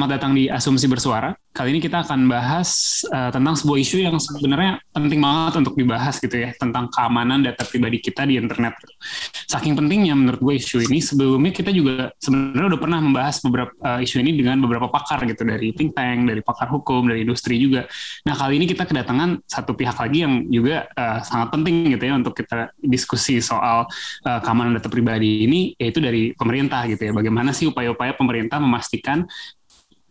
Selamat datang di Asumsi Bersuara. Kali ini kita akan bahas uh, tentang sebuah isu yang sebenarnya penting banget untuk dibahas gitu ya, tentang keamanan data pribadi kita di internet. Saking pentingnya menurut gue isu ini, sebelumnya kita juga sebenarnya udah pernah membahas beberapa uh, isu ini dengan beberapa pakar gitu, dari think tank, dari pakar hukum, dari industri juga. Nah kali ini kita kedatangan satu pihak lagi yang juga uh, sangat penting gitu ya untuk kita diskusi soal uh, keamanan data pribadi ini, yaitu dari pemerintah gitu ya. Bagaimana sih upaya-upaya pemerintah memastikan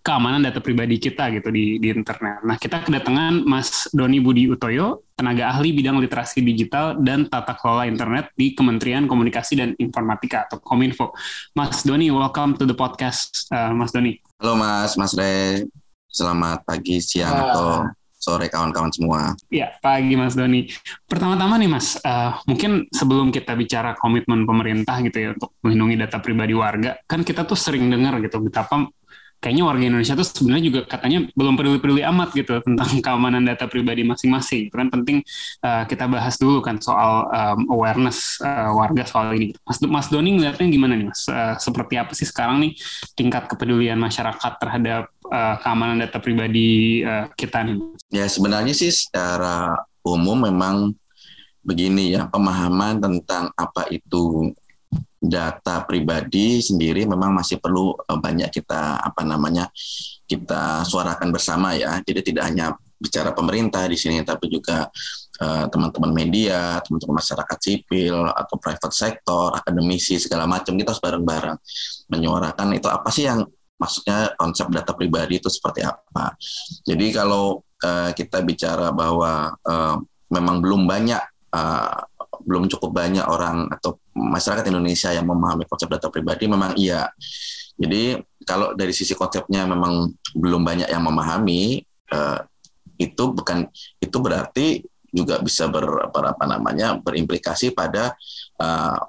keamanan data pribadi kita gitu di, di internet. Nah, kita kedatangan Mas Doni Budi Utoyo, tenaga ahli bidang literasi digital dan tata kelola internet di Kementerian Komunikasi dan Informatika atau Kominfo. Mas Doni, welcome to the podcast, uh, Mas Doni. Halo Mas, Mas Re. Selamat pagi, siang, uh. atau sore kawan-kawan semua. Ya, pagi Mas Doni. Pertama-tama nih Mas, uh, mungkin sebelum kita bicara komitmen pemerintah gitu ya untuk melindungi data pribadi warga, kan kita tuh sering dengar gitu betapa kayaknya warga Indonesia tuh sebenarnya juga katanya belum peduli-peduli amat gitu tentang keamanan data pribadi masing-masing. Itu kan penting uh, kita bahas dulu kan soal um, awareness uh, warga soal ini. Mas, Mas Doni ngeliatnya gimana nih Mas? Uh, seperti apa sih sekarang nih tingkat kepedulian masyarakat terhadap uh, keamanan data pribadi uh, kita nih? Ya sebenarnya sih secara umum memang begini ya pemahaman tentang apa itu data pribadi sendiri memang masih perlu eh, banyak kita apa namanya kita suarakan bersama ya. Jadi tidak hanya bicara pemerintah di sini tapi juga eh, teman-teman media, teman-teman masyarakat sipil atau private sector, akademisi segala macam kita harus bareng-bareng menyuarakan itu apa sih yang maksudnya konsep data pribadi itu seperti apa. Jadi kalau uh, kita bicara bahwa uh, memang belum banyak uh, belum cukup banyak orang atau masyarakat Indonesia yang memahami konsep data pribadi memang iya. Jadi kalau dari sisi konsepnya memang belum banyak yang memahami uh, itu bukan itu berarti juga bisa ber apa, apa namanya berimplikasi pada uh,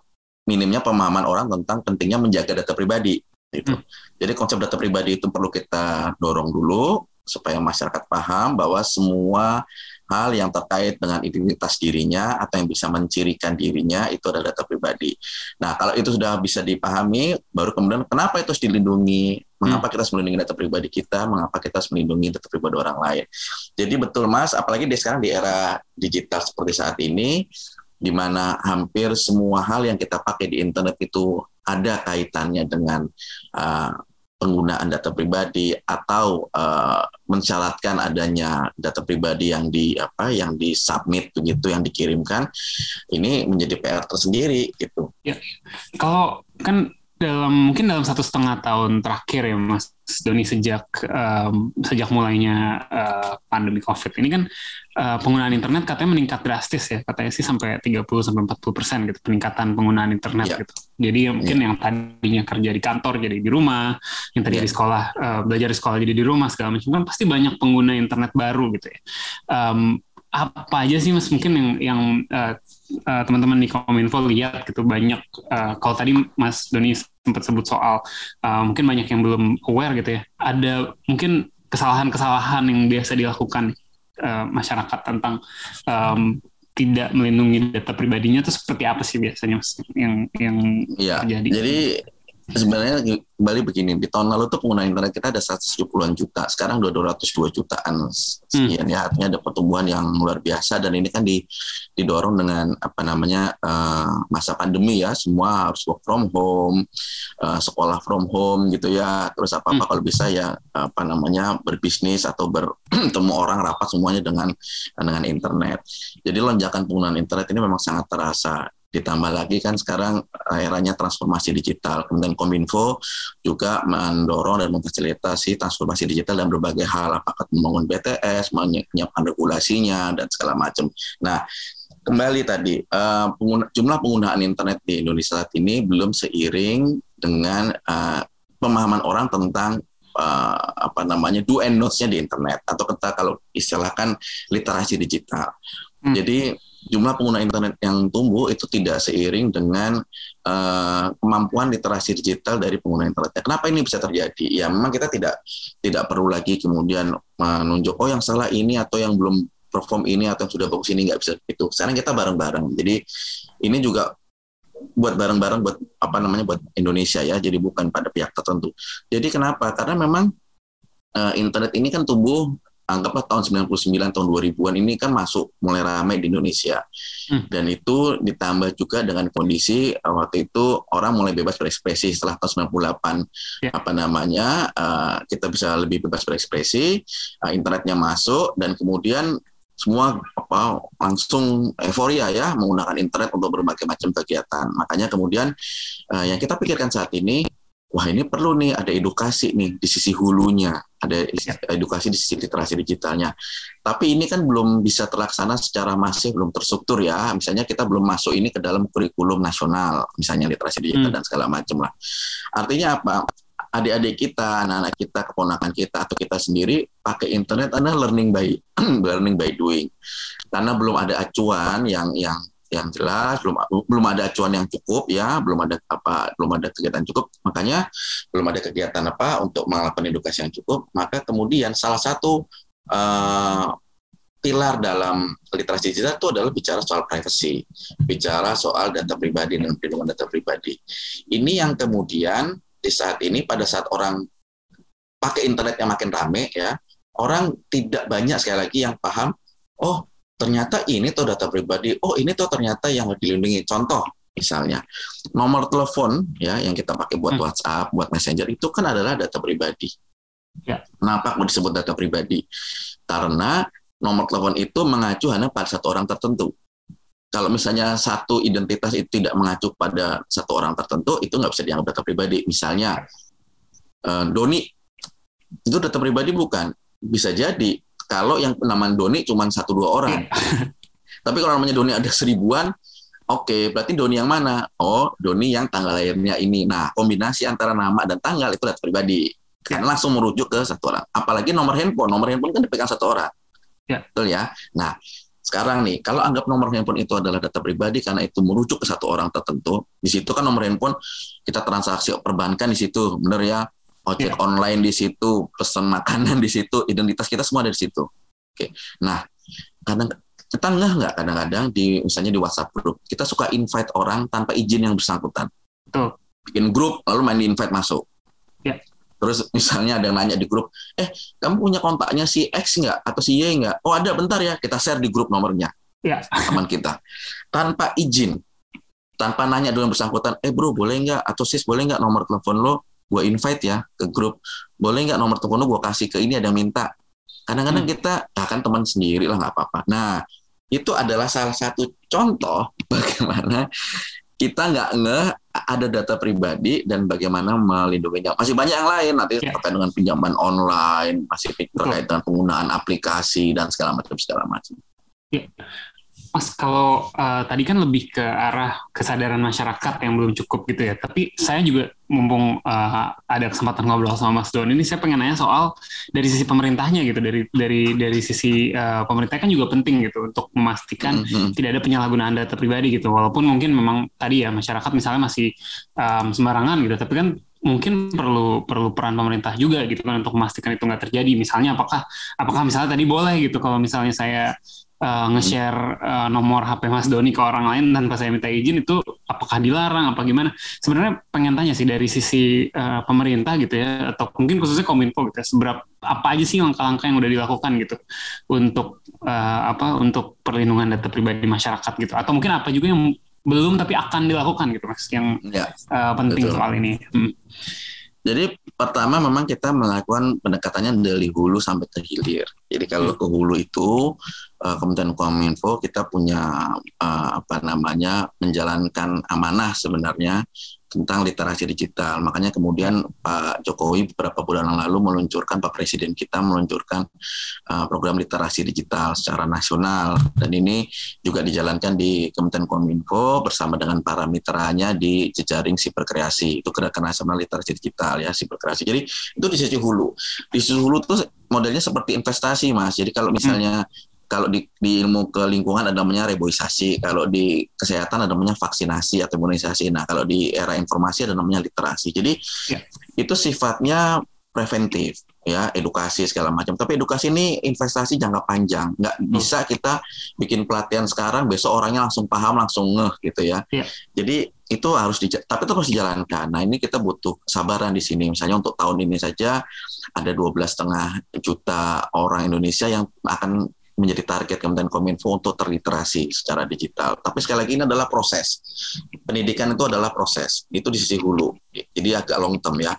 minimnya pemahaman orang tentang pentingnya menjaga data pribadi itu. Hmm. Jadi konsep data pribadi itu perlu kita dorong dulu supaya masyarakat paham bahwa semua hal yang terkait dengan identitas dirinya atau yang bisa mencirikan dirinya itu adalah data pribadi. Nah, kalau itu sudah bisa dipahami, baru kemudian kenapa itu harus dilindungi? Mengapa hmm. kita harus melindungi data pribadi kita? Mengapa kita harus melindungi data pribadi orang lain? Jadi betul Mas, apalagi di sekarang di era digital seperti saat ini, di mana hampir semua hal yang kita pakai di internet itu ada kaitannya dengan uh, penggunaan data pribadi atau uh, mensyaratkan adanya data pribadi yang di apa yang disubmit begitu yang dikirimkan ini menjadi PR tersendiri gitu. Ya, kalau kan dalam mungkin dalam satu setengah tahun terakhir ya Mas Doni sejak um, sejak mulainya uh, pandemi COVID ini kan uh, penggunaan internet katanya meningkat drastis ya katanya sih sampai 30 sampai 40 persen gitu peningkatan penggunaan internet yeah. gitu. Jadi ya mungkin yeah. yang tadinya kerja di kantor jadi di rumah, yang tadi yeah. di sekolah uh, belajar di sekolah jadi di rumah segala macam kan pasti banyak pengguna internet baru gitu ya. Um, apa aja sih mas mungkin yang yang uh, uh, teman-teman di Kominfo lihat gitu banyak uh, kalau tadi Mas Doni sempat sebut soal uh, mungkin banyak yang belum aware gitu ya ada mungkin kesalahan-kesalahan yang biasa dilakukan uh, masyarakat tentang um, tidak melindungi data pribadinya itu seperti apa sih biasanya yang yang ya, terjadi? Jadi sebenarnya kembali begini di tahun lalu tuh pengguna internet kita ada 170-an juta sekarang udah 202 jutaan sekian hmm. ya artinya ada pertumbuhan yang luar biasa dan ini kan di, didorong dengan apa namanya uh, masa pandemi ya semua harus work from home uh, sekolah from home gitu ya terus apa apa hmm. kalau bisa ya apa namanya berbisnis atau bertemu orang rapat semuanya dengan dengan internet jadi lonjakan penggunaan internet ini memang sangat terasa Ditambah lagi kan sekarang eh, eranya transformasi digital. Kemudian Kominfo juga mendorong dan memfasilitasi transformasi digital dan berbagai hal, apakah membangun BTS, menyiapkan regulasinya, dan segala macam. Nah, kembali tadi, uh, pengguna, jumlah penggunaan internet di Indonesia saat ini belum seiring dengan uh, pemahaman orang tentang uh, apa namanya do and don'ts-nya di internet atau kita kalau istilahkan literasi digital. Hmm. Jadi jumlah pengguna internet yang tumbuh itu tidak seiring dengan uh, kemampuan literasi digital dari pengguna internet. Kenapa ini bisa terjadi? Ya memang kita tidak tidak perlu lagi kemudian menunjuk oh yang salah ini atau yang belum perform ini atau yang sudah bagus ini nggak bisa itu. Sekarang kita bareng-bareng. Jadi ini juga buat bareng-bareng buat apa namanya buat Indonesia ya. Jadi bukan pada pihak tertentu. Jadi kenapa? Karena memang uh, internet ini kan tumbuh anggaplah tahun 99 tahun 2000-an ini kan masuk mulai ramai di Indonesia. Hmm. Dan itu ditambah juga dengan kondisi uh, waktu itu orang mulai bebas berekspresi setelah tahun 98 yeah. apa namanya uh, kita bisa lebih bebas berekspresi, uh, internetnya masuk dan kemudian semua apa langsung euforia ya menggunakan internet untuk berbagai macam kegiatan. Makanya kemudian uh, yang kita pikirkan saat ini wah ini perlu nih ada edukasi nih di sisi hulunya, ada ya. edukasi di sisi literasi digitalnya. Tapi ini kan belum bisa terlaksana secara masif, belum terstruktur ya. Misalnya kita belum masuk ini ke dalam kurikulum nasional, misalnya literasi digital hmm. dan segala macam lah. Artinya apa? Adik-adik kita, anak-anak kita, keponakan kita atau kita sendiri pakai internet adalah learning by learning by doing. Karena belum ada acuan yang yang yang jelas belum belum ada acuan yang cukup ya belum ada apa belum ada kegiatan cukup. Makanya belum ada kegiatan apa untuk melakukan edukasi yang cukup maka kemudian salah satu uh, pilar dalam literasi digital itu adalah bicara soal privacy bicara soal data pribadi dan perlindungan data pribadi. Ini yang kemudian di saat ini pada saat orang pakai internet yang makin rame ya orang tidak banyak sekali lagi yang paham oh ternyata ini tuh data pribadi. Oh, ini tuh ternyata yang dilindungi. Contoh, misalnya nomor telepon ya yang kita pakai buat hmm. WhatsApp, buat Messenger itu kan adalah data pribadi. Ya. Kenapa mau disebut data pribadi? Karena nomor telepon itu mengacu hanya pada satu orang tertentu. Kalau misalnya satu identitas itu tidak mengacu pada satu orang tertentu, itu nggak bisa dianggap data pribadi. Misalnya uh, Doni, itu data pribadi bukan? Bisa jadi kalau yang nama Doni cuma satu dua orang. Iya. Tapi kalau namanya Doni ada seribuan, oke, okay, berarti Doni yang mana? Oh, Doni yang tanggal lahirnya ini. Nah, kombinasi antara nama dan tanggal itu data pribadi. Kan langsung merujuk ke satu orang. Apalagi nomor handphone. Nomor handphone kan dipegang satu orang. Ya. Betul ya? Nah, sekarang nih, kalau anggap nomor handphone itu adalah data pribadi karena itu merujuk ke satu orang tertentu, di situ kan nomor handphone kita transaksi perbankan di situ, bener ya? Ojek yeah. online di situ, pesan makanan di situ, identitas kita semua ada di situ. Oke. Nah, kadang kita nggak nggak kadang-kadang di misalnya di WhatsApp grup kita suka invite orang tanpa izin yang bersangkutan. Betul. Bikin grup lalu main di invite masuk. Ya. Terus misalnya ada yang nanya di grup, eh kamu punya kontaknya si X nggak atau si Y nggak? Oh ada, bentar ya kita share di grup nomornya. Ya. Teman kita tanpa izin, tanpa nanya dulu yang bersangkutan, eh bro boleh nggak atau sis boleh nggak nomor telepon lo gue invite ya ke grup boleh nggak nomor telepon lo gue kasih ke ini ada yang minta kadang-kadang hmm. kita ya kan teman sendiri lah nggak apa-apa nah itu adalah salah satu contoh bagaimana kita nggak nge ada data pribadi dan bagaimana melindunginya masih banyak yang lain nanti yeah. terkait dengan pinjaman online masih terkait dengan penggunaan aplikasi dan segala macam segala macam yeah. Mas, kalau uh, tadi kan lebih ke arah kesadaran masyarakat yang belum cukup gitu ya. Tapi saya juga mumpung uh, ada kesempatan ngobrol sama Mas Don ini, saya pengen nanya soal dari sisi pemerintahnya gitu. Dari dari dari sisi uh, pemerintah kan juga penting gitu untuk memastikan mm -hmm. tidak ada penyalahgunaan data pribadi gitu. Walaupun mungkin memang tadi ya masyarakat misalnya masih um, sembarangan gitu. Tapi kan mungkin perlu perlu peran pemerintah juga gitu kan untuk memastikan itu nggak terjadi. Misalnya apakah apakah misalnya tadi boleh gitu kalau misalnya saya uh, nge-share uh, nomor HP Mas Doni ke orang lain tanpa saya minta izin itu apakah dilarang apa gimana? Sebenarnya pengen tanya sih dari sisi uh, pemerintah gitu ya atau mungkin khususnya Kominfo gitu ya, seberapa apa aja sih langkah-langkah yang udah dilakukan gitu untuk uh, apa untuk perlindungan data pribadi masyarakat gitu atau mungkin apa juga yang belum tapi akan dilakukan gitu Mas yang ya, uh, penting betul. soal ini. Hmm. Jadi pertama memang kita melakukan pendekatannya dari hulu sampai ke hilir Jadi kalau ke hulu itu uh, Kementerian Kominfo kita punya uh, apa namanya menjalankan amanah sebenarnya tentang literasi digital. Makanya kemudian Pak Jokowi beberapa bulan yang lalu meluncurkan Pak Presiden kita meluncurkan uh, program literasi digital secara nasional dan ini juga dijalankan di Kementerian Kominfo bersama dengan para mitranya di jejaring siberkreasi. Itu gerakan nasional literasi digital ya siberkreasi. Jadi itu di sisi hulu. Di sisi hulu itu modelnya seperti investasi Mas. Jadi kalau misalnya hmm kalau di, di ilmu kelingkungan ada namanya reboisasi, kalau di kesehatan ada namanya vaksinasi atau imunisasi. Nah, kalau di era informasi ada namanya literasi. Jadi ya. itu sifatnya preventif ya edukasi segala macam tapi edukasi ini investasi jangka panjang nggak hmm. bisa kita bikin pelatihan sekarang besok orangnya langsung paham langsung ngeh gitu ya, ya. jadi itu harus di tapi itu harus dijalankan nah ini kita butuh kesabaran di sini misalnya untuk tahun ini saja ada 12 setengah juta orang Indonesia yang akan menjadi target Kementerian Kominfo untuk terliterasi secara digital. Tapi sekali lagi ini adalah proses. Pendidikan itu adalah proses. Itu di sisi hulu. Jadi agak long term ya.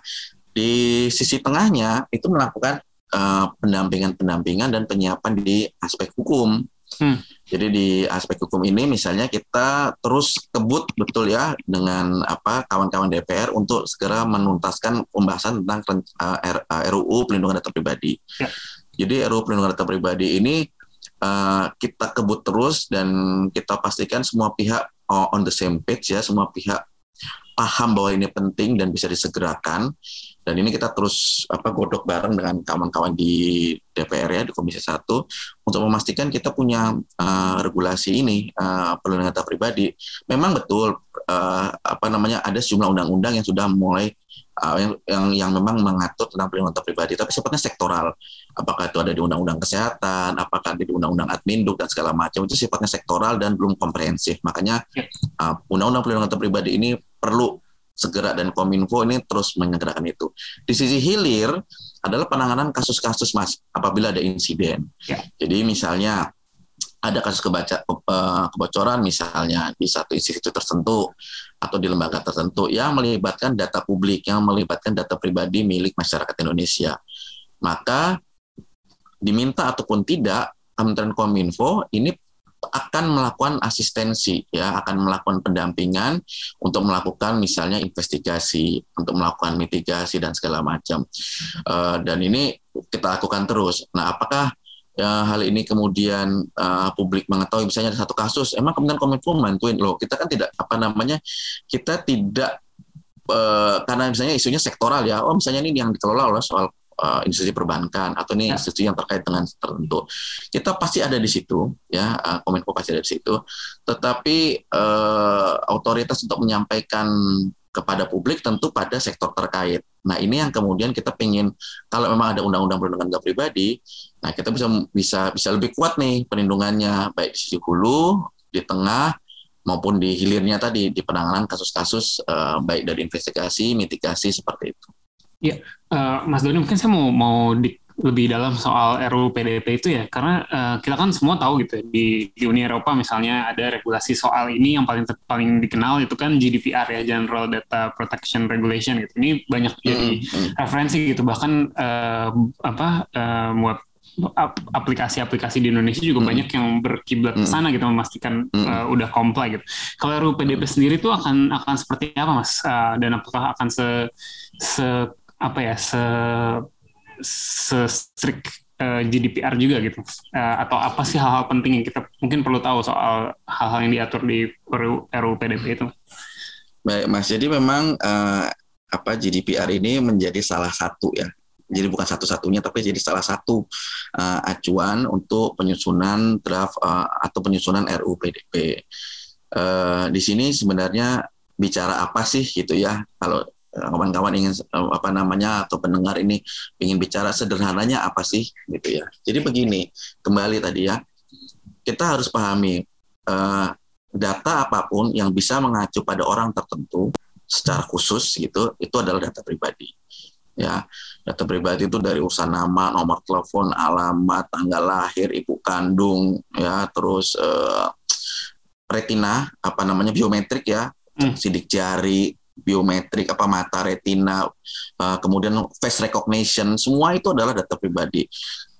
Di sisi tengahnya itu melakukan eh, pendampingan-pendampingan dan penyiapan di aspek hukum. Hmm. Jadi di aspek hukum ini misalnya kita terus kebut betul ya dengan apa kawan-kawan DPR untuk segera menuntaskan pembahasan tentang uh, eh, RUU eh, pelindungan data pribadi. Ya. Jadi RUU pelindungan data pribadi ini uh, kita kebut terus dan kita pastikan semua pihak uh, on the same page ya, semua pihak paham bahwa ini penting dan bisa disegerakan. Dan ini kita terus apa godok bareng dengan kawan-kawan di DPR ya di Komisi 1 untuk memastikan kita punya uh, regulasi ini uh, perlindungan data pribadi. Memang betul uh, apa namanya ada sejumlah undang-undang yang sudah mulai uh, yang, yang yang memang mengatur tentang perlindungan data pribadi, tapi sifatnya sektoral. Apakah itu ada di undang-undang kesehatan, apakah ada di undang-undang adminduk dan segala macam itu sifatnya sektoral dan belum komprehensif. Makanya uh, undang-undang perlindungan data pribadi ini perlu segera dan kominfo ini terus menyegerakan itu. Di sisi hilir adalah penanganan kasus-kasus mas apabila ada insiden. Ya. Jadi misalnya ada kasus kebaca, eh, kebocoran misalnya di satu institusi tertentu atau di lembaga tertentu yang melibatkan data publik, yang melibatkan data pribadi milik masyarakat Indonesia. Maka diminta ataupun tidak Kementerian Kominfo ini akan melakukan asistensi ya akan melakukan pendampingan untuk melakukan misalnya investigasi untuk melakukan mitigasi dan segala macam. Uh, dan ini kita lakukan terus. Nah apakah ya, hal ini kemudian uh, publik mengetahui? Misalnya ada satu kasus emang kemudian kominfo bantuin? Loh kita kan tidak apa namanya kita tidak uh, karena misalnya isunya sektoral ya. Oh misalnya ini yang dikelola oleh soal uh, institusi perbankan atau ini ya. institusi yang terkait dengan tertentu kita pasti ada di situ ya uh, kominfo pasti ada di situ tetapi uh, otoritas untuk menyampaikan kepada publik tentu pada sektor terkait. Nah ini yang kemudian kita ingin kalau memang ada undang-undang perlindungan data pribadi, nah kita bisa bisa bisa lebih kuat nih perlindungannya baik di sisi hulu, di tengah maupun di hilirnya tadi di penanganan kasus-kasus uh, baik dari investigasi, mitigasi seperti itu. Ya, uh, Mas Doni mungkin saya mau mau di, lebih dalam soal RUU PDP itu ya karena uh, kita kan semua tahu gitu ya, di di Uni Eropa misalnya ada regulasi soal ini yang paling paling dikenal itu kan GDPR ya General Data Protection Regulation gitu ini banyak jadi mm -hmm. referensi gitu bahkan uh, apa uh, web aplikasi-aplikasi di Indonesia juga hmm. banyak yang berkiblat ke sana gitu memastikan hmm. uh, udah comply gitu. Kalau RUU PDP sendiri itu akan akan seperti apa Mas? Uh, dan apakah akan se se apa ya se se-strict uh, eh, GDPR juga gitu? Uh, atau apa sih hal-hal penting yang kita mungkin perlu tahu soal hal-hal yang diatur di RUU PDP itu? Baik, Mas. Jadi memang uh, apa GDPR ini menjadi salah satu ya. Jadi bukan satu-satunya, tapi jadi salah satu uh, acuan untuk penyusunan draft uh, atau penyusunan RUU PDP. Uh, di sini sebenarnya bicara apa sih gitu ya? Kalau kawan-kawan ingin eh, apa namanya atau pendengar ini ingin bicara sederhananya apa sih gitu ya. Jadi begini, kembali tadi ya. Kita harus pahami uh, data apa pun yang bisa mengacu pada orang tertentu secara khusus gitu, itu adalah data pribadi. Ya, data pribadi itu dari urusan nama, nomor telepon, alamat, tanggal lahir, ibu kandung, ya, terus uh, retina, apa namanya biometrik ya, hmm. sidik jari, biometrik apa mata retina uh, kemudian face recognition semua itu adalah data pribadi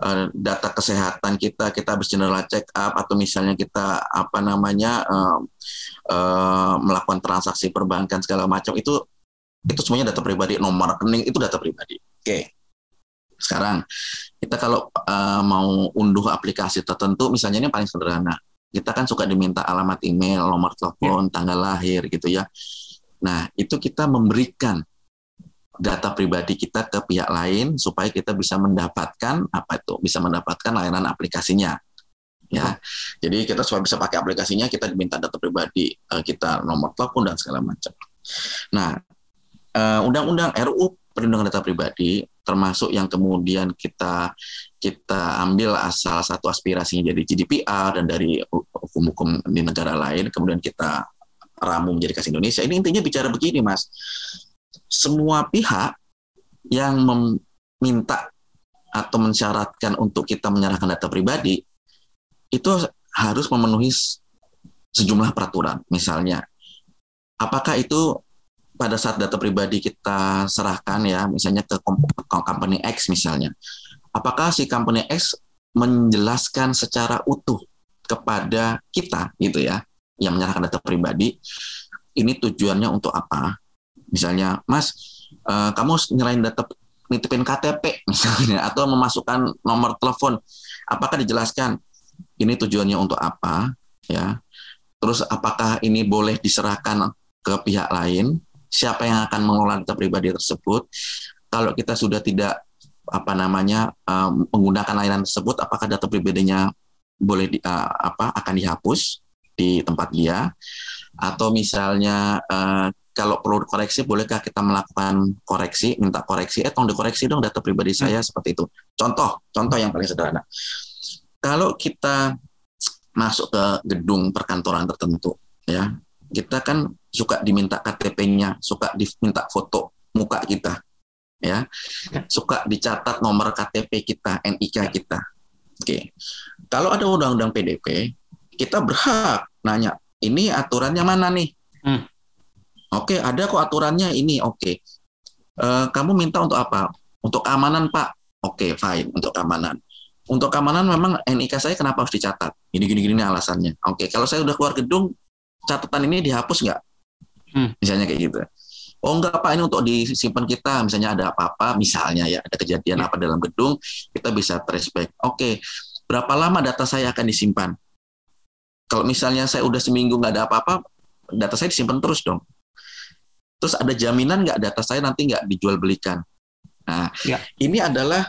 uh, data kesehatan kita, kita habis general check up atau misalnya kita apa namanya uh, uh, melakukan transaksi perbankan segala macam itu itu semuanya data pribadi, nomor rekening itu data pribadi. Oke. Okay. Sekarang kita kalau uh, mau unduh aplikasi tertentu, misalnya ini paling sederhana, kita kan suka diminta alamat email, nomor telepon, yeah. tanggal lahir gitu ya. Nah itu kita memberikan data pribadi kita ke pihak lain supaya kita bisa mendapatkan apa itu bisa mendapatkan layanan aplikasinya ya. Jadi kita supaya bisa pakai aplikasinya kita diminta data pribadi eh, kita nomor telepon dan segala macam. Nah eh, undang-undang RU perlindungan data pribadi termasuk yang kemudian kita kita ambil asal satu aspirasinya jadi GDPR dan dari hukum-hukum di negara lain kemudian kita ramu menjadi kasih Indonesia. Ini intinya bicara begini mas. Semua pihak yang meminta atau mensyaratkan untuk kita menyerahkan data pribadi itu harus memenuhi sejumlah peraturan. Misalnya, apakah itu pada saat data pribadi kita serahkan ya, misalnya ke company X misalnya, apakah si company X menjelaskan secara utuh kepada kita gitu ya, yang menyerahkan data pribadi, ini tujuannya untuk apa? Misalnya, Mas, uh, kamu nyerahin data nitipin KTP misalnya atau memasukkan nomor telepon, apakah dijelaskan ini tujuannya untuk apa ya? Terus apakah ini boleh diserahkan ke pihak lain? Siapa yang akan mengelola data pribadi tersebut? Kalau kita sudah tidak apa namanya um, menggunakan layanan tersebut, apakah data pribadinya boleh di, uh, apa akan dihapus di tempat dia? Atau misalnya uh, kalau perlu koreksi, bolehkah kita melakukan koreksi, minta koreksi, eh tolong dikoreksi dong data pribadi saya hmm. seperti itu. Contoh, contoh yang paling sederhana. Kalau kita masuk ke gedung perkantoran tertentu, ya, kita kan suka diminta KTP-nya, suka diminta foto muka kita, ya, ya. suka dicatat nomor KTP kita, NIK kita. Oke, kalau ada undang-undang PDP, kita berhak nanya, ini aturannya mana nih? Hmm Oke, ada kok aturannya ini. Oke. Uh, kamu minta untuk apa? Untuk keamanan, Pak. Oke, fine. Untuk keamanan. Untuk keamanan memang NIK saya kenapa harus dicatat? Ini gini-gini alasannya. Oke, kalau saya udah keluar gedung, catatan ini dihapus nggak? Hmm. Misalnya kayak gitu. Oh enggak Pak, ini untuk disimpan kita. Misalnya ada apa-apa, misalnya ya, ada kejadian apa dalam gedung, kita bisa trace back. Oke, berapa lama data saya akan disimpan? Kalau misalnya saya udah seminggu nggak ada apa-apa, data saya disimpan terus dong. Terus ada jaminan nggak data saya nanti nggak dijual belikan? Nah, ya. ini adalah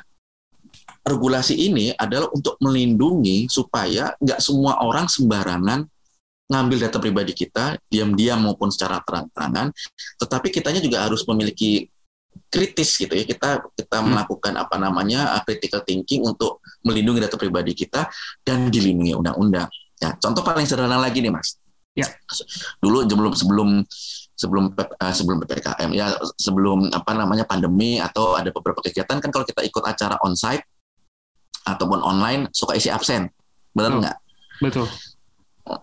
regulasi ini adalah untuk melindungi supaya nggak semua orang sembarangan ngambil data pribadi kita diam-diam maupun secara terang-terangan, tetapi kitanya juga harus memiliki kritis gitu ya kita kita hmm. melakukan apa namanya uh, critical thinking untuk melindungi data pribadi kita dan dilindungi undang-undang. Ya, contoh paling sederhana lagi nih mas. Ya. Dulu sebelum sebelum sebelum uh, sebelum ppkm ya sebelum apa namanya pandemi atau ada beberapa kegiatan kan kalau kita ikut acara onsite ataupun online suka isi absen. Benar nggak? Betul.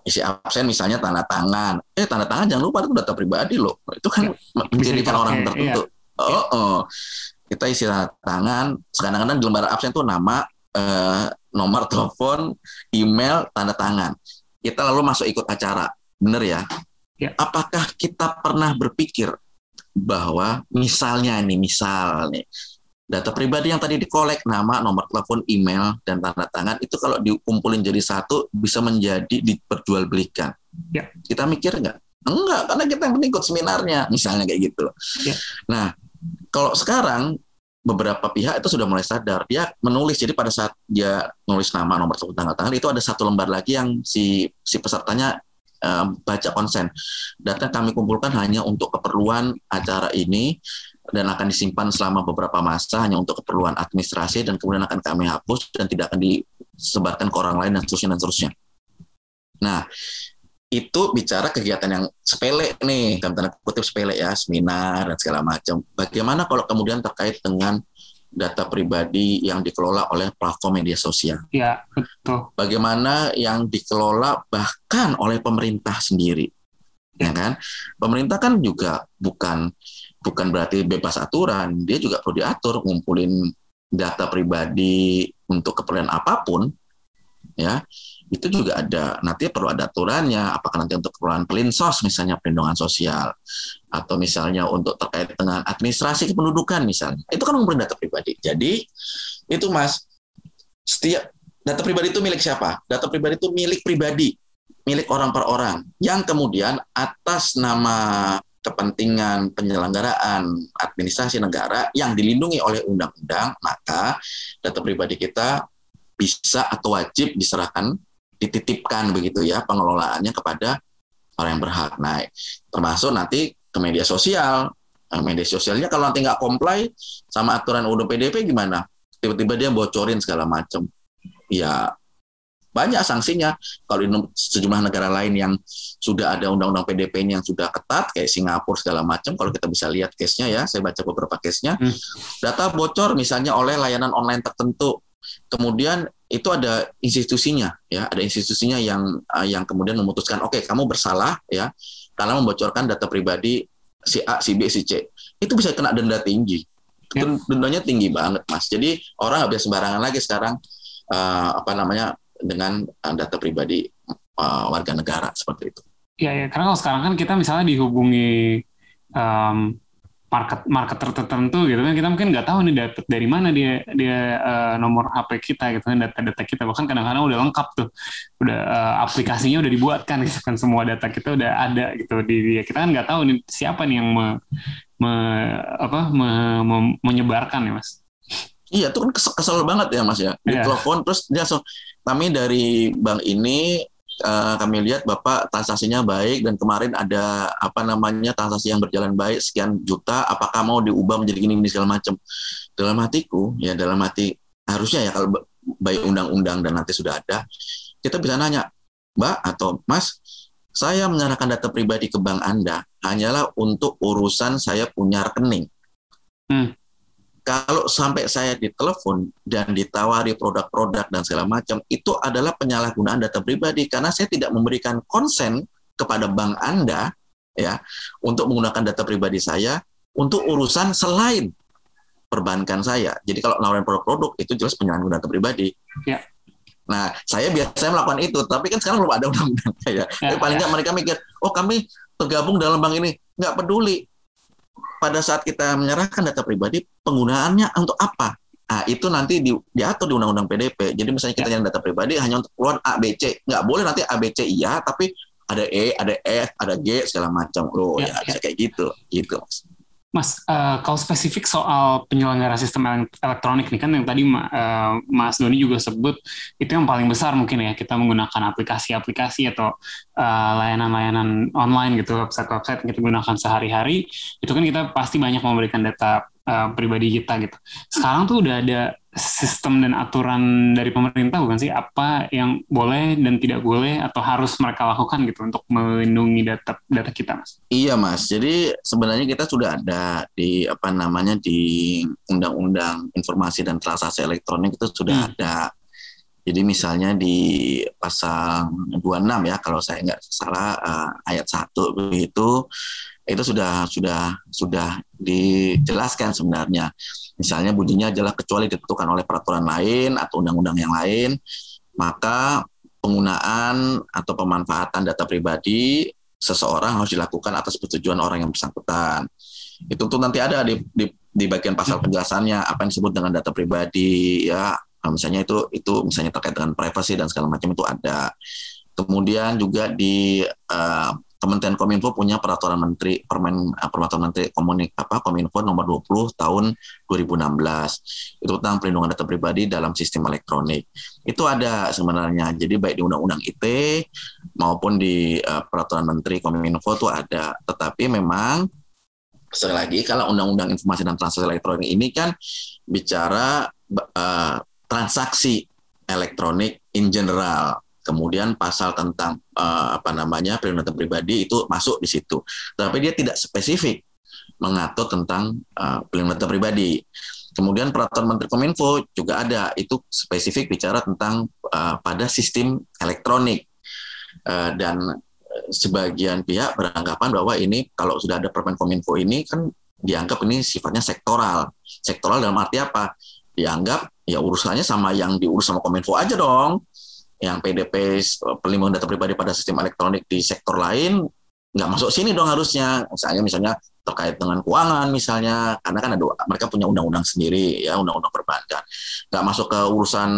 Isi absen misalnya tanda tangan. Eh tanda tangan jangan lupa itu data pribadi loh. Itu kan ya, menjadikan orang tertentu. iya. oh, oh kita isi tanda tangan kadang-kadang di lembar absen tuh nama eh, nomor telepon email tanda tangan kita lalu masuk ikut acara bener ya Ya. Apakah kita pernah berpikir bahwa misalnya ini misal nih data pribadi yang tadi dikolek nama, nomor telepon, email dan tanda tangan itu kalau dikumpulin jadi satu bisa menjadi diperjualbelikan. Ya. Kita mikir nggak? Enggak, karena kita yang penting ikut seminarnya, misalnya kayak gitu. Ya. Nah, kalau sekarang beberapa pihak itu sudah mulai sadar dia menulis jadi pada saat dia nulis nama nomor telepon tanggal tangan itu ada satu lembar lagi yang si si pesertanya uh, baca konsen. Data kami kumpulkan hanya untuk keperluan acara ini dan akan disimpan selama beberapa masa hanya untuk keperluan administrasi dan kemudian akan kami hapus dan tidak akan disebarkan ke orang lain dan seterusnya dan seterusnya. Nah, itu bicara kegiatan yang sepele nih, dalam tanda kutip sepele ya, seminar dan segala macam. Bagaimana kalau kemudian terkait dengan data pribadi yang dikelola oleh platform media sosial. Ya, betul. Bagaimana yang dikelola bahkan oleh pemerintah sendiri. Ya kan? Pemerintah kan juga bukan bukan berarti bebas aturan, dia juga perlu diatur ngumpulin data pribadi untuk keperluan apa pun, ya itu juga ada. Nanti perlu ada aturannya. Apakah nanti untuk keperluan pelinsos misalnya perlindungan sosial atau misalnya untuk terkait dengan administrasi kependudukan misalnya. Itu kan mengumpulkan data pribadi. Jadi itu mas setiap data pribadi itu milik siapa? Data pribadi itu milik pribadi milik orang per orang. Yang kemudian atas nama kepentingan penyelenggaraan administrasi negara yang dilindungi oleh undang-undang maka data pribadi kita bisa atau wajib diserahkan dititipkan begitu ya pengelolaannya kepada orang yang berhak. Nah, termasuk nanti ke media sosial. Nah, media sosialnya kalau nanti nggak comply sama aturan UU PDP gimana? Tiba-tiba dia bocorin segala macam. Ya banyak sanksinya. Kalau di sejumlah negara lain yang sudah ada undang-undang PDP yang sudah ketat kayak Singapura segala macam, kalau kita bisa lihat case-nya ya, saya baca beberapa case-nya, hmm. data bocor misalnya oleh layanan online tertentu kemudian itu ada institusinya ya. Ada institusinya yang uh, yang kemudian memutuskan oke okay, kamu bersalah ya karena membocorkan data pribadi si A si B si C. Itu bisa kena denda tinggi. Ya. dendanya tinggi banget mas. Jadi orang nggak bisa sembarangan lagi sekarang uh, apa namanya dengan uh, data pribadi uh, warga negara seperti itu. Ya ya. Karena kalau sekarang kan kita misalnya dihubungi um, market marketer tertentu gitu kan. Kita mungkin nggak tahu nih dapat dari mana dia dia uh, nomor HP kita gitu kan data-data kita. Bahkan kadang-kadang udah lengkap tuh. Udah uh, aplikasinya udah dibuatkan gitu kan. Semua data kita udah ada gitu di dia. Kita kan nggak tahu nih siapa nih yang me, me, apa me, me, menyebarkan ya mas. Iya, itu kan kesel, kesel banget ya Mas ya. Di yeah. telepon terus dia langsung kami dari bank ini uh, kami lihat Bapak transaksinya baik dan kemarin ada apa namanya transaksi yang berjalan baik sekian juta, apakah mau diubah menjadi gini, gini segala macam. Dalam hatiku, ya dalam hati harusnya ya kalau baik undang-undang dan nanti sudah ada, kita bisa nanya, Mbak atau Mas, saya menyerahkan data pribadi ke bank Anda hanyalah untuk urusan saya punya rekening. Hmm kalau sampai saya ditelepon dan ditawari produk-produk dan segala macam itu adalah penyalahgunaan data pribadi karena saya tidak memberikan konsen kepada bank Anda ya untuk menggunakan data pribadi saya untuk urusan selain perbankan saya. Jadi kalau nawarin produk-produk itu jelas penyalahgunaan data pribadi. Ya. Nah, saya biasanya melakukan itu, tapi kan sekarang belum ada undang-undang ya. ya paling ya. nggak mereka mikir, oh kami tergabung dalam bank ini, nggak peduli pada saat kita menyerahkan data pribadi penggunaannya untuk apa? Nah, itu nanti di, diatur di Undang-Undang PDP. Jadi misalnya kita yang data pribadi hanya untuk keluar A, B, C. Nggak boleh nanti A, B, C iya, tapi ada E, ada F, ada G, segala macam. Loh, ya, ya, bisa kayak gitu. gitu. Mas, uh, kalau spesifik soal penyelenggaraan sistem elektronik nih kan yang tadi uh, Mas Doni juga sebut itu yang paling besar mungkin ya kita menggunakan aplikasi-aplikasi atau uh, layanan-layanan online gitu website-website yang kita gunakan sehari-hari itu kan kita pasti banyak memberikan data uh, pribadi kita gitu. Sekarang tuh udah ada sistem dan aturan dari pemerintah bukan sih apa yang boleh dan tidak boleh atau harus mereka lakukan gitu untuk melindungi data data kita mas? Iya mas, jadi sebenarnya kita sudah ada di apa namanya di Undang-Undang Informasi dan Transaksi Elektronik itu sudah hmm. ada. Jadi misalnya di pasal 26 ya kalau saya nggak salah uh, ayat 1 begitu itu sudah sudah sudah dijelaskan sebenarnya. Misalnya bunyinya adalah kecuali ditentukan oleh peraturan lain atau undang-undang yang lain, maka penggunaan atau pemanfaatan data pribadi seseorang harus dilakukan atas persetujuan orang yang bersangkutan. Itu tuh nanti ada di, di, di bagian pasal penjelasannya apa yang disebut dengan data pribadi ya misalnya itu itu misalnya terkait dengan privasi dan segala macam itu ada. Kemudian juga di uh, Kementerian Kominfo punya peraturan menteri permen eh, peraturan menteri komunik apa Kominfo nomor 20 tahun 2016 itu tentang perlindungan data pribadi dalam sistem elektronik. Itu ada sebenarnya. Jadi baik di undang-undang IT maupun di uh, peraturan menteri Kominfo itu ada. Tetapi memang sekali lagi kalau undang-undang informasi dan transaksi elektronik ini kan bicara uh, transaksi elektronik in general kemudian pasal tentang uh, apa namanya perlindungan pribadi itu masuk di situ. Tapi dia tidak spesifik mengatur tentang uh, perlindungan pribadi. Kemudian peraturan Menteri Kominfo juga ada itu spesifik bicara tentang uh, pada sistem elektronik uh, dan sebagian pihak beranggapan bahwa ini kalau sudah ada Permen Kominfo ini kan dianggap ini sifatnya sektoral. Sektoral dalam arti apa? dianggap ya urusannya sama yang diurus sama Kominfo aja dong. Yang PDP pelindungan data pribadi pada sistem elektronik di sektor lain nggak masuk sini dong harusnya. Misalnya misalnya terkait dengan keuangan misalnya karena kan ada mereka punya undang-undang sendiri ya undang-undang perbankan. Nggak masuk ke urusan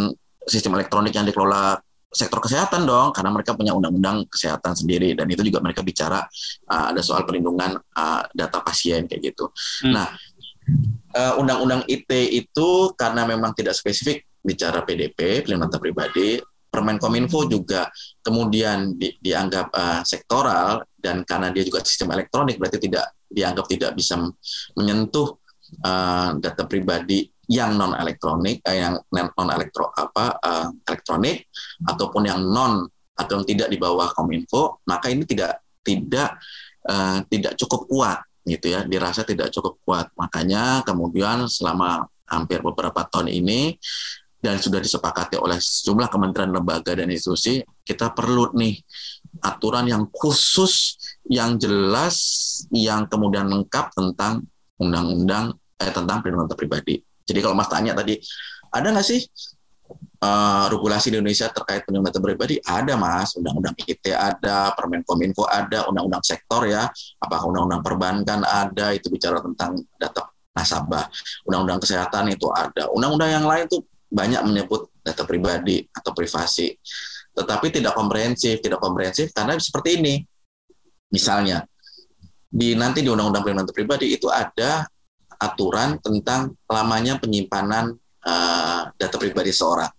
sistem elektronik yang dikelola sektor kesehatan dong karena mereka punya undang-undang kesehatan sendiri dan itu juga mereka bicara uh, ada soal perlindungan uh, data pasien kayak gitu. Hmm. Nah, uh, undang-undang IT itu karena memang tidak spesifik bicara PDP perlindungan data pribadi, Permenkominfo juga kemudian di, dianggap uh, sektoral dan karena dia juga sistem elektronik berarti tidak dianggap tidak bisa menyentuh uh, data pribadi yang non elektronik eh, yang non elektro apa uh, elektronik ataupun yang non atau yang tidak di bawah kominfo maka ini tidak tidak uh, tidak cukup kuat gitu ya dirasa tidak cukup kuat. Makanya kemudian selama hampir beberapa tahun ini dan sudah disepakati oleh sejumlah kementerian lembaga dan institusi kita perlu nih aturan yang khusus yang jelas yang kemudian lengkap tentang undang-undang eh, tentang perlindungan data pribadi jadi kalau Mas tanya tadi, ada nggak sih uh, regulasi di Indonesia terkait perlindungan data pribadi? Ada Mas, Undang-Undang IT ada, Permen Kominfo ada, Undang-Undang Sektor ya, apakah Undang-Undang Perbankan ada, itu bicara tentang data nasabah. Undang-Undang Kesehatan itu ada. Undang-undang yang lain tuh banyak menyebut data pribadi atau privasi. Tetapi tidak komprehensif, tidak komprehensif karena seperti ini. Misalnya, di nanti di Undang-Undang Perlindungan Data Pribadi itu ada aturan tentang lamanya penyimpanan uh, data pribadi seorang.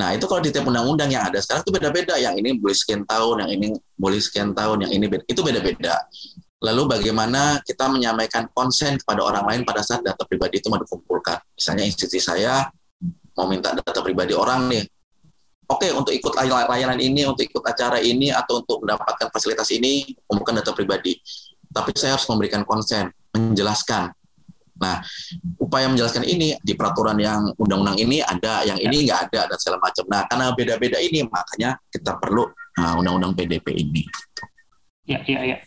Nah, itu kalau di tiap undang-undang yang ada sekarang itu beda-beda. Yang ini boleh sekian tahun, yang ini boleh sekian tahun, yang ini beda. itu beda-beda. Lalu bagaimana kita menyampaikan konsen kepada orang lain pada saat data pribadi itu mau dikumpulkan. Misalnya institusi saya mau minta data pribadi orang nih. Oke, untuk ikut layanan ini, untuk ikut acara ini, atau untuk mendapatkan fasilitas ini, kumpulkan data pribadi. Tapi saya harus memberikan konsen, menjelaskan Nah, upaya menjelaskan ini di peraturan yang undang-undang ini ada, yang ini nggak ada dan segala macam. Nah, karena beda-beda ini makanya kita perlu uh, undang-undang PDP ini. Ya, ya, ya.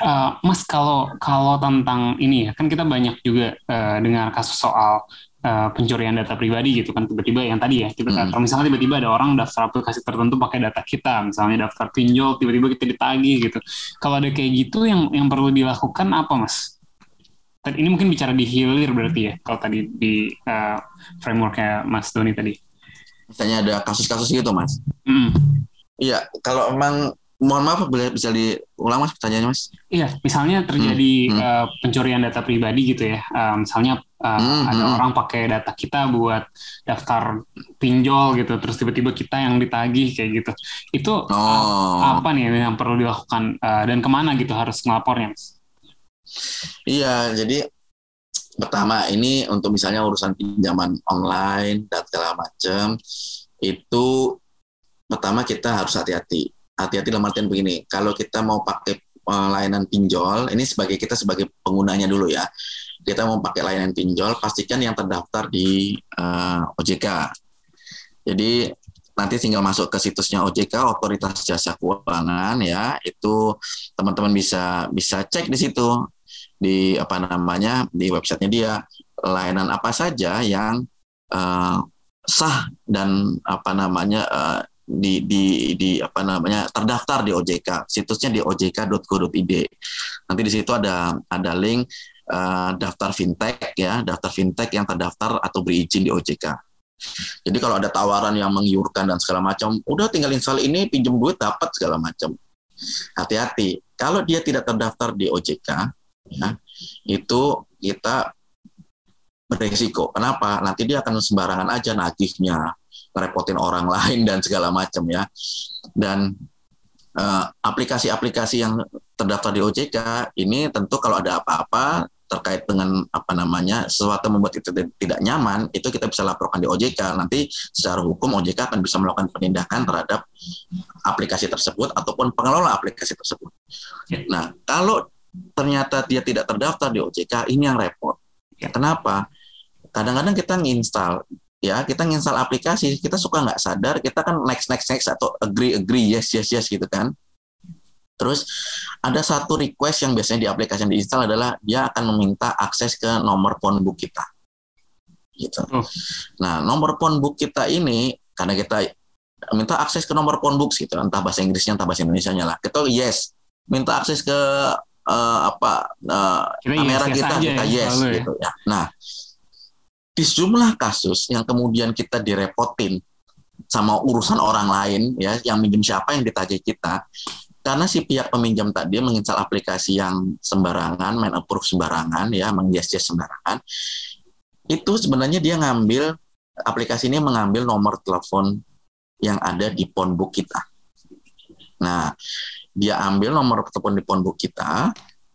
Uh, Mas, kalau kalau tentang ini ya, kan kita banyak juga uh, dengar kasus soal uh, pencurian data pribadi gitu kan tiba-tiba yang tadi ya tiba hmm. kalau misalnya tiba-tiba ada orang daftar aplikasi tertentu pakai data kita misalnya daftar pinjol tiba-tiba kita ditagih gitu kalau ada kayak gitu yang yang perlu dilakukan apa mas ini mungkin bicara di hilir berarti ya kalau tadi di uh, frameworknya Mas Doni tadi. Misalnya ada kasus-kasus gitu Mas. Iya, mm. kalau emang mohon maaf boleh bisa diulang Mas pertanyaannya Mas? Iya, misalnya terjadi mm. Uh, pencurian data pribadi gitu ya. Uh, misalnya uh, mm. ada mm. orang pakai data kita buat daftar pinjol gitu, terus tiba-tiba kita yang ditagih kayak gitu. Itu oh. uh, apa nih yang perlu dilakukan uh, dan ke mana gitu harus ngelapornya? Iya, jadi pertama ini untuk misalnya urusan pinjaman online dan segala macam itu pertama kita harus hati-hati. Hati-hati dalam artian begini, kalau kita mau pakai eh, layanan pinjol, ini sebagai kita sebagai penggunanya dulu ya. Kita mau pakai layanan pinjol, pastikan yang terdaftar di uh, eh, OJK. Jadi nanti tinggal masuk ke situsnya OJK Otoritas Jasa Keuangan ya itu teman-teman bisa bisa cek di situ di apa namanya di websitenya dia layanan apa saja yang uh, sah dan apa namanya uh, di di di apa namanya terdaftar di OJK situsnya di ojk.go.id nanti di situ ada ada link uh, daftar fintech ya daftar fintech yang terdaftar atau berizin di OJK jadi kalau ada tawaran yang menggiurkan dan segala macam udah tinggal install ini pinjam duit dapat segala macam hati-hati kalau dia tidak terdaftar di OJK ya, itu kita beresiko. Kenapa? Nanti dia akan sembarangan aja nagihnya, ngerepotin orang lain dan segala macam ya. Dan eh, aplikasi-aplikasi uh, yang terdaftar di OJK ini tentu kalau ada apa-apa terkait dengan apa namanya sesuatu membuat itu tidak nyaman itu kita bisa laporkan di OJK nanti secara hukum OJK akan bisa melakukan penindakan terhadap aplikasi tersebut ataupun pengelola aplikasi tersebut. Ya. Nah kalau ternyata dia tidak terdaftar di OJK, ini yang repot. Ya, kenapa? Kadang-kadang kita nginstal, ya kita nginstal aplikasi, kita suka nggak sadar, kita kan next next next atau agree agree yes yes yes gitu kan. Terus ada satu request yang biasanya di aplikasi yang diinstal adalah dia akan meminta akses ke nomor phone book kita. gitu. Oh. Nah, nomor phone book kita ini karena kita minta akses ke nomor phone book gitu, entah bahasa Inggrisnya entah bahasa Indonesia lah. Kita yes, minta akses ke uh, apa uh, kamera yes, kita, kita ya, yes ya. gitu ya. Nah, di sejumlah kasus yang kemudian kita direpotin sama urusan orang lain ya yang minjem siapa yang ditagih kita karena si pihak peminjam tadi menginstal aplikasi yang sembarangan, main approve sembarangan ya, menghias-hias sembarangan. Itu sebenarnya dia ngambil aplikasi ini mengambil nomor telepon yang ada di phonebook kita. Nah, dia ambil nomor telepon di phonebook kita,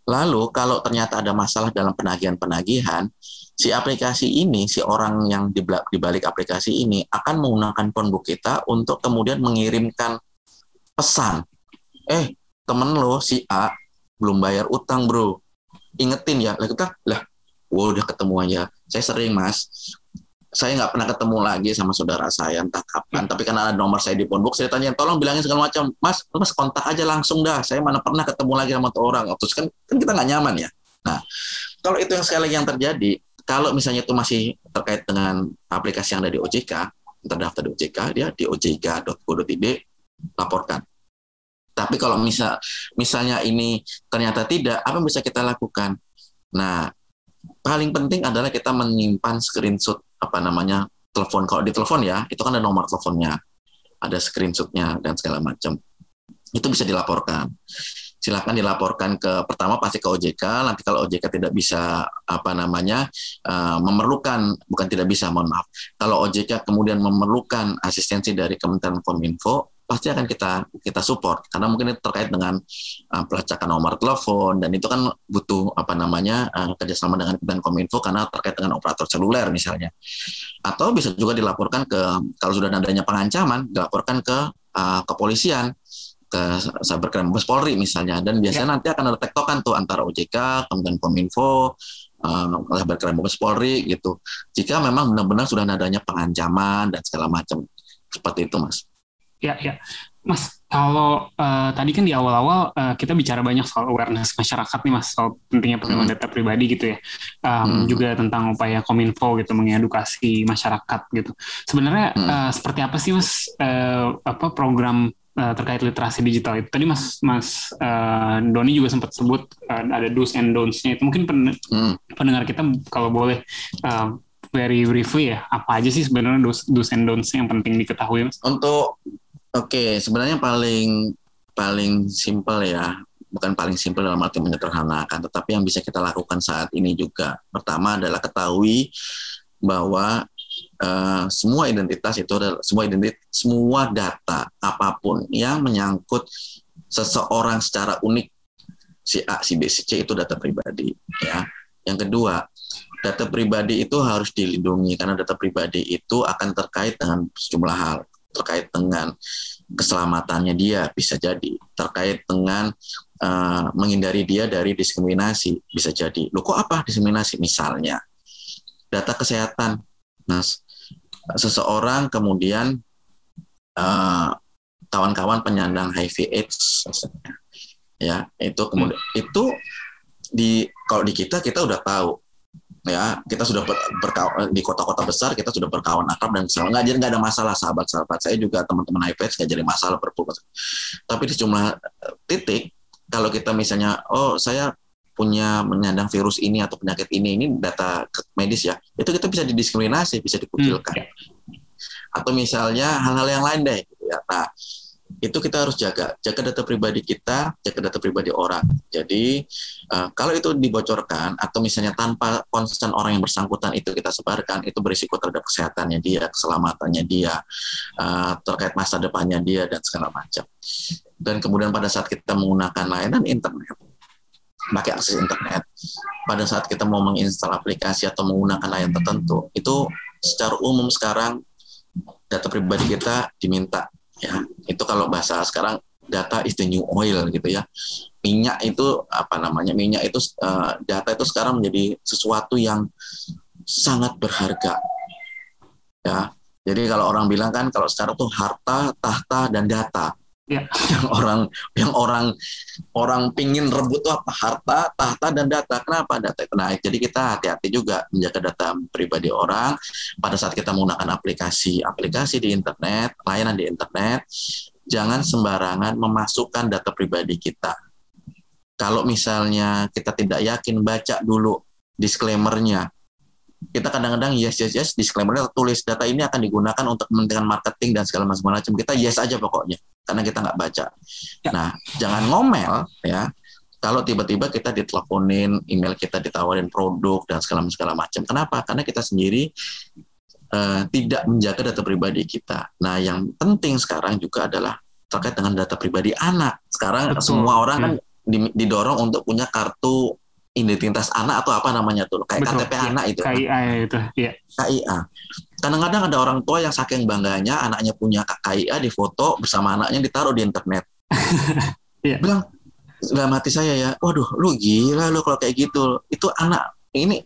lalu kalau ternyata ada masalah dalam penagihan-penagihan, si aplikasi ini, si orang yang di balik aplikasi ini akan menggunakan phonebook kita untuk kemudian mengirimkan pesan. Eh, temen lo si A belum bayar utang bro. Ingetin ya, lah kita lah, udah ketemu aja. Saya sering mas, saya nggak pernah ketemu lagi sama saudara saya entah kapan. Tapi karena ada nomor saya di phonebook, saya tanya tolong bilangin segala macam. Mas, mas kontak aja langsung dah. Saya mana pernah ketemu lagi sama tuh orang. Terus kan, kan kita nggak nyaman ya. Nah, kalau itu yang sekali yang terjadi, kalau misalnya itu masih terkait dengan aplikasi yang ada di OJK, terdaftar di OJK, dia di ojk.go.id laporkan. Tapi kalau misal misalnya ini ternyata tidak, apa yang bisa kita lakukan? Nah, paling penting adalah kita menyimpan screenshot apa namanya telepon. Kalau di telepon ya, itu kan ada nomor teleponnya, ada screenshotnya dan segala macam. Itu bisa dilaporkan silakan dilaporkan ke pertama pasti ke OJK nanti kalau OJK tidak bisa apa namanya uh, memerlukan bukan tidak bisa mohon maaf kalau OJK kemudian memerlukan asistensi dari Kementerian Kominfo pasti akan kita kita support karena mungkin itu terkait dengan uh, pelacakan nomor telepon dan itu kan butuh apa namanya uh, kerjasama dengan Kementerian Kominfo karena terkait dengan operator seluler misalnya atau bisa juga dilaporkan ke kalau sudah adanya pengancaman dilaporkan ke uh, kepolisian ke cybercrime Mabes Polri misalnya dan biasanya ya. nanti akan ada tektokan tuh antara OJK, Kementerian Kominfo, uh, cybercrime Mabes Polri gitu. Jika memang benar-benar sudah adanya pengancaman dan segala macam seperti itu, Mas. Ya, ya. Mas, kalau uh, tadi kan di awal-awal uh, kita bicara banyak soal awareness masyarakat nih Mas, soal pentingnya perlindungan hmm. data pribadi gitu ya. Um, hmm. Juga tentang upaya Kominfo gitu mengedukasi masyarakat gitu. Sebenarnya hmm. uh, seperti apa sih Mas uh, apa program uh, terkait literasi digital itu tadi Mas Mas uh, Doni juga sempat sebut uh, ada do's and don'ts-nya itu mungkin pen hmm. pendengar kita kalau boleh uh, very briefly ya apa aja sih sebenarnya do's, do's and don'ts yang penting diketahui Mas? Untuk oke sebenarnya paling paling simple ya. Bukan paling simpel dalam arti menyederhanakan, tetapi yang bisa kita lakukan saat ini juga. Pertama adalah ketahui bahwa uh, semua identitas itu adalah semua identitas semua data apa pun yang menyangkut seseorang secara unik si A si B si C itu data pribadi ya. Yang kedua data pribadi itu harus dilindungi karena data pribadi itu akan terkait dengan sejumlah hal terkait dengan keselamatannya dia bisa jadi. Terkait dengan uh, menghindari dia dari diskriminasi bisa jadi. Lo kok apa diskriminasi? Misalnya data kesehatan Nah, seseorang kemudian eh, kawan-kawan penyandang HIV/AIDS, ya itu kemudian hmm. itu di kalau di kita kita udah tahu ya kita sudah ber, berkawan di kota-kota besar kita sudah berkawan akrab dan segala nggak jadi nggak ada masalah. Sahabat-sahabat saya juga teman-teman HIV nggak jadi masalah berpuluh tapi di sejumlah titik kalau kita misalnya oh saya punya menyandang virus ini atau penyakit ini ini data medis ya itu kita bisa didiskriminasi bisa dikucilkan. Hmm. atau misalnya hal-hal yang lain deh gitu ya. Nah itu kita harus jaga. Jaga data pribadi kita jaga data pribadi orang. Jadi uh, kalau itu dibocorkan atau misalnya tanpa konsen orang yang bersangkutan itu kita sebarkan itu berisiko terhadap kesehatannya dia keselamatannya dia uh, terkait masa depannya dia dan segala macam. Dan kemudian pada saat kita menggunakan layanan internet pakai akses internet pada saat kita mau menginstal aplikasi atau menggunakan layanan tertentu itu secara umum sekarang data pribadi kita diminta ya itu kalau bahasa sekarang data is the new oil gitu ya. Minyak itu apa namanya minyak itu uh, data itu sekarang menjadi sesuatu yang sangat berharga. Ya jadi kalau orang bilang kan kalau sekarang tuh harta tahta dan data Ya. Yang orang yang orang orang pingin rebut tuh apa? Harta, tahta dan data. Kenapa data itu naik? Jadi kita hati-hati juga menjaga data pribadi orang pada saat kita menggunakan aplikasi-aplikasi di internet, layanan di internet, jangan sembarangan memasukkan data pribadi kita. Kalau misalnya kita tidak yakin baca dulu disclaimer-nya kita kadang-kadang yes yes yes disclaimer tulis data ini akan digunakan untuk kepentingan marketing dan segala macam macam kita yes aja pokoknya karena kita nggak baca. Ya. nah jangan ngomel ya. Kalau tiba-tiba kita diteleponin email kita ditawarin produk dan segala segala macam. Kenapa? Karena kita sendiri uh, tidak menjaga data pribadi kita. Nah yang penting sekarang juga adalah terkait dengan data pribadi anak. Sekarang Betul. semua orang kan hmm. didorong untuk punya kartu identitas anak atau apa namanya tuh kayak Betul, KTP ya, anak itu. KIA itu ya KIA kadang-kadang ada orang tua yang saking bangganya anaknya punya KIA di foto bersama anaknya ditaruh di internet. Ya. bilang dalam hati saya ya waduh lu gila lu kalau kayak gitu. Itu anak ini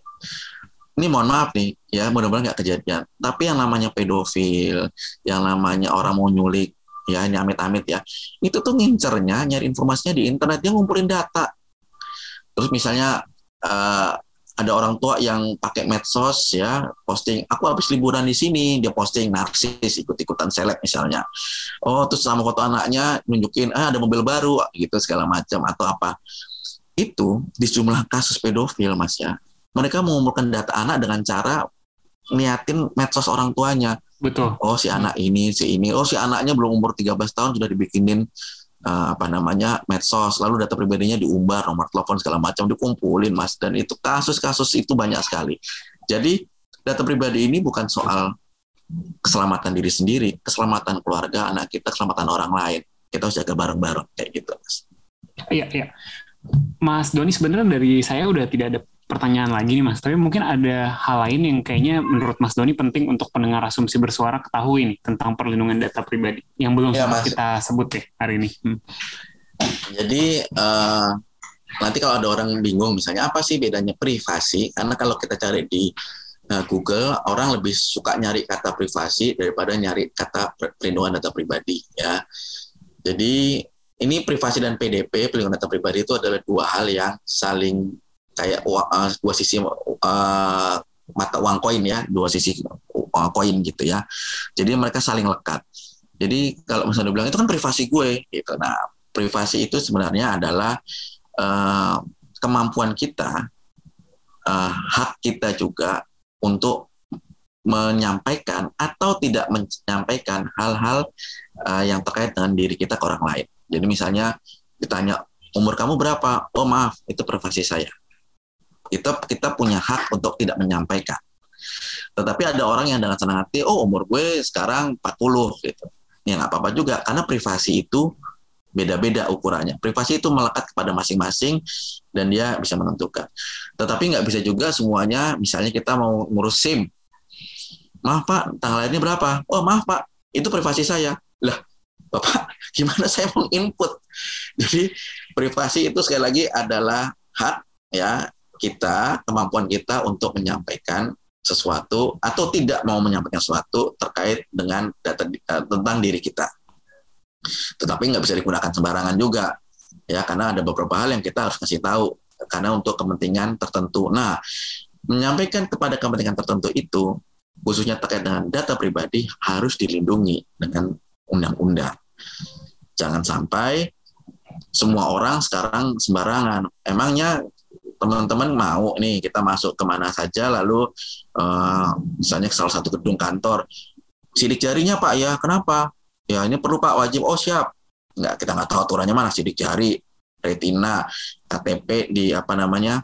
ini mohon maaf nih ya mudah-mudahan nggak kejadian. Tapi yang namanya pedofil yang namanya orang mau nyulik ya ini amit-amit ya itu tuh ngincernya nyari informasinya di internet dia ngumpulin data Terus misalnya uh, ada orang tua yang pakai medsos ya posting aku habis liburan di sini. Dia posting narsis ikut-ikutan seleb misalnya. Oh terus sama foto anaknya nunjukin ah ada mobil baru gitu segala macam atau apa. Itu di jumlah kasus pedofil mas ya mereka mengumpulkan data anak dengan cara niatin medsos orang tuanya. Betul. Oh si anak ini si ini. Oh si anaknya belum umur 13 tahun sudah dibikinin uh, apa namanya medsos lalu data pribadinya diumbar nomor telepon segala macam dikumpulin mas. Dan itu kasus-kasus itu banyak sekali. Jadi data pribadi ini bukan soal keselamatan diri sendiri keselamatan keluarga anak kita keselamatan orang lain. Kita harus jaga bareng-bareng kayak gitu mas. Iya iya. Mas Doni sebenarnya dari saya udah tidak ada pertanyaan lagi nih Mas, tapi mungkin ada hal lain yang kayaknya menurut Mas Doni penting untuk pendengar asumsi bersuara ketahui nih tentang perlindungan data pribadi yang belum ya, sempat kita sebut ya hari ini. Hmm. Jadi uh, nanti kalau ada orang bingung misalnya apa sih bedanya privasi? Karena kalau kita cari di uh, Google orang lebih suka nyari kata privasi daripada nyari kata perlindungan data pribadi ya. Jadi ini privasi dan PDP perlindungan data pribadi itu adalah dua hal yang saling kayak uh, dua sisi uh, mata uang koin ya, dua sisi uh, koin gitu ya. Jadi mereka saling lekat. Jadi kalau misalnya bilang itu kan privasi gue gitu. Nah, privasi itu sebenarnya adalah uh, kemampuan kita, uh, hak kita juga untuk menyampaikan atau tidak menyampaikan hal-hal uh, yang terkait dengan diri kita ke orang lain. Jadi misalnya ditanya umur kamu berapa? Oh maaf, itu privasi saya kita kita punya hak untuk tidak menyampaikan. Tetapi ada orang yang dengan senang hati, oh umur gue sekarang 40 gitu. Ya nggak apa-apa juga, karena privasi itu beda-beda ukurannya. Privasi itu melekat kepada masing-masing dan dia bisa menentukan. Tetapi nggak bisa juga semuanya, misalnya kita mau ngurus SIM. Maaf Pak, tanggal ini berapa? Oh maaf Pak, itu privasi saya. Lah, Bapak, gimana saya mau input? Jadi privasi itu sekali lagi adalah hak ya kita, kemampuan kita untuk menyampaikan sesuatu atau tidak mau menyampaikan sesuatu terkait dengan data uh, tentang diri kita. Tetapi nggak bisa digunakan sembarangan juga, ya karena ada beberapa hal yang kita harus kasih tahu karena untuk kepentingan tertentu. Nah, menyampaikan kepada kepentingan tertentu itu khususnya terkait dengan data pribadi harus dilindungi dengan undang-undang. Jangan sampai semua orang sekarang sembarangan. Emangnya teman-teman mau nih kita masuk ke mana saja lalu uh, misalnya ke salah satu gedung kantor. Sidik jarinya pak ya. Kenapa? Ya ini perlu pak wajib. Oh siap. Nggak kita nggak tahu aturannya mana. Sidik jari retina KTP di apa namanya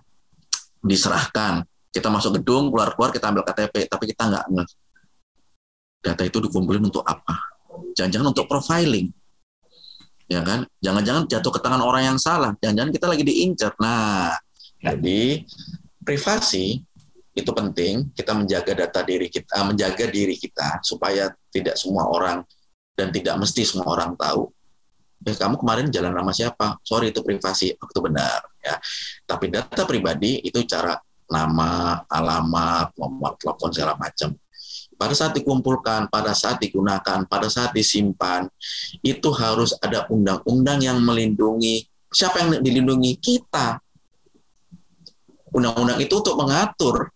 diserahkan. Kita masuk gedung keluar keluar kita ambil KTP tapi kita nggak data itu dikumpulin untuk apa? Jangan-jangan untuk profiling. Ya kan? Jangan-jangan jatuh ke tangan orang yang salah. Jangan-jangan kita lagi diincar. Nah jadi privasi itu penting kita menjaga data diri kita, eh, menjaga diri kita supaya tidak semua orang dan tidak mesti semua orang tahu. Eh, kamu kemarin jalan sama siapa? Sorry itu privasi, itu benar ya. Tapi data pribadi itu cara nama, alamat, nomor telepon segala macam. pada saat dikumpulkan, pada saat digunakan, pada saat disimpan, itu harus ada undang-undang yang melindungi. Siapa yang dilindungi? Kita. Undang-undang itu untuk mengatur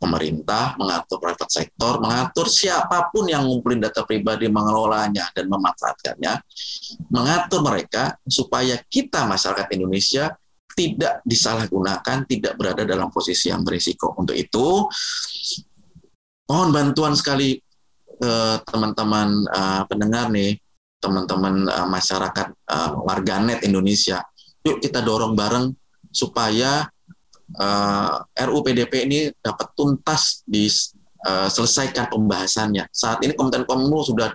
pemerintah, mengatur private sector, mengatur siapa pun yang ngumpulin data pribadi, mengelolanya dan memanfaatkannya, mengatur mereka supaya kita masyarakat Indonesia tidak disalahgunakan, tidak berada dalam posisi yang berisiko. Untuk itu, mohon bantuan sekali eh, teman-teman uh, pendengar nih, teman-teman uh, masyarakat uh, warganet Indonesia. Yuk kita dorong bareng supaya uh, eh, RUU PDP ini dapat tuntas diselesaikan uh, pembahasannya. Saat ini Kementerian Kominfo sudah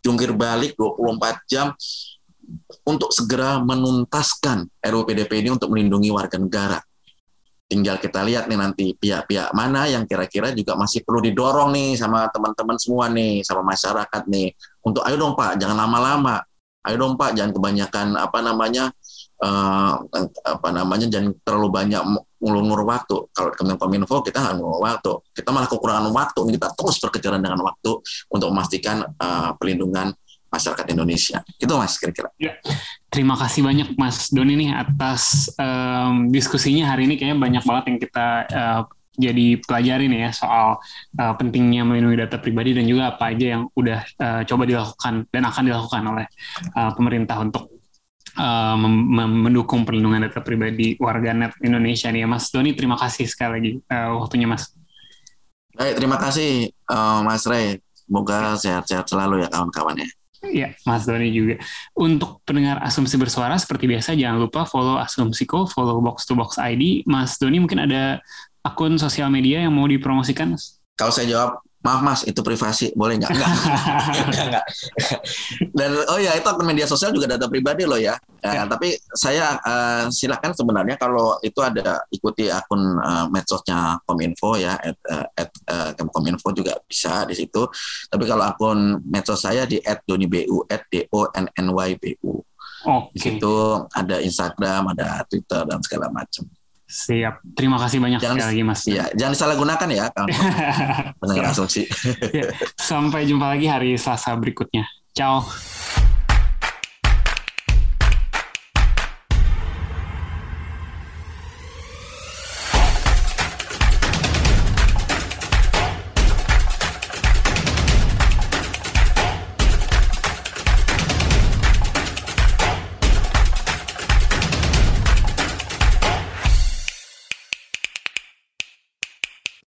jungkir balik 24 jam untuk segera menuntaskan RUU PDP ini untuk melindungi warga negara. Tinggal kita lihat nih nanti pihak-pihak mana yang kira-kira juga masih perlu didorong nih sama teman-teman semua nih, sama masyarakat nih. Untuk ayo dong Pak, jangan lama-lama. Ayo dong Pak, jangan kebanyakan apa namanya uh, apa namanya jangan terlalu banyak ngulur waktu. Kalau Kementerian Kominfo kita nggak ngulur waktu, kita malah kekurangan waktu. Kita terus berkejaran dengan waktu untuk memastikan uh, pelindungan masyarakat Indonesia. Itu Mas kira-kira. Ya. Terima kasih banyak Mas Doni nih atas um, diskusinya hari ini kayaknya banyak banget yang kita uh, jadi pelajarin ya soal uh, pentingnya melindungi data pribadi dan juga apa aja yang udah uh, coba dilakukan dan akan dilakukan oleh uh, pemerintah untuk uh, mendukung perlindungan data pribadi warganet Indonesia nih ya Mas Doni terima kasih sekali lagi uh, waktunya Mas. Baik terima kasih uh, Mas Ray semoga sehat-sehat selalu ya kawan-kawannya. Ya, Mas Doni juga. Untuk pendengar Asumsi Bersuara, seperti biasa, jangan lupa follow Asumsiko, follow Box to Box ID. Mas Doni mungkin ada akun sosial media yang mau dipromosikan? Kalau saya jawab, maaf mas itu privasi. Boleh nggak? Enggak. enggak dan oh ya itu akun media sosial juga data pribadi loh ya, ya. Uh, tapi saya uh, silakan sebenarnya kalau itu ada ikuti akun uh, medsosnya kominfo ya at, uh, at uh, kominfo juga bisa di situ. Tapi kalau akun medsos saya di at donibu at d o n n y b u. Okay. di situ ada Instagram ada Twitter dan segala macam Siap. Terima kasih banyak jangan, sekali lagi Mas. Iya, jangan disalahgunakan ya kalau asumsi. ya. Sampai jumpa lagi hari Selasa berikutnya. Ciao.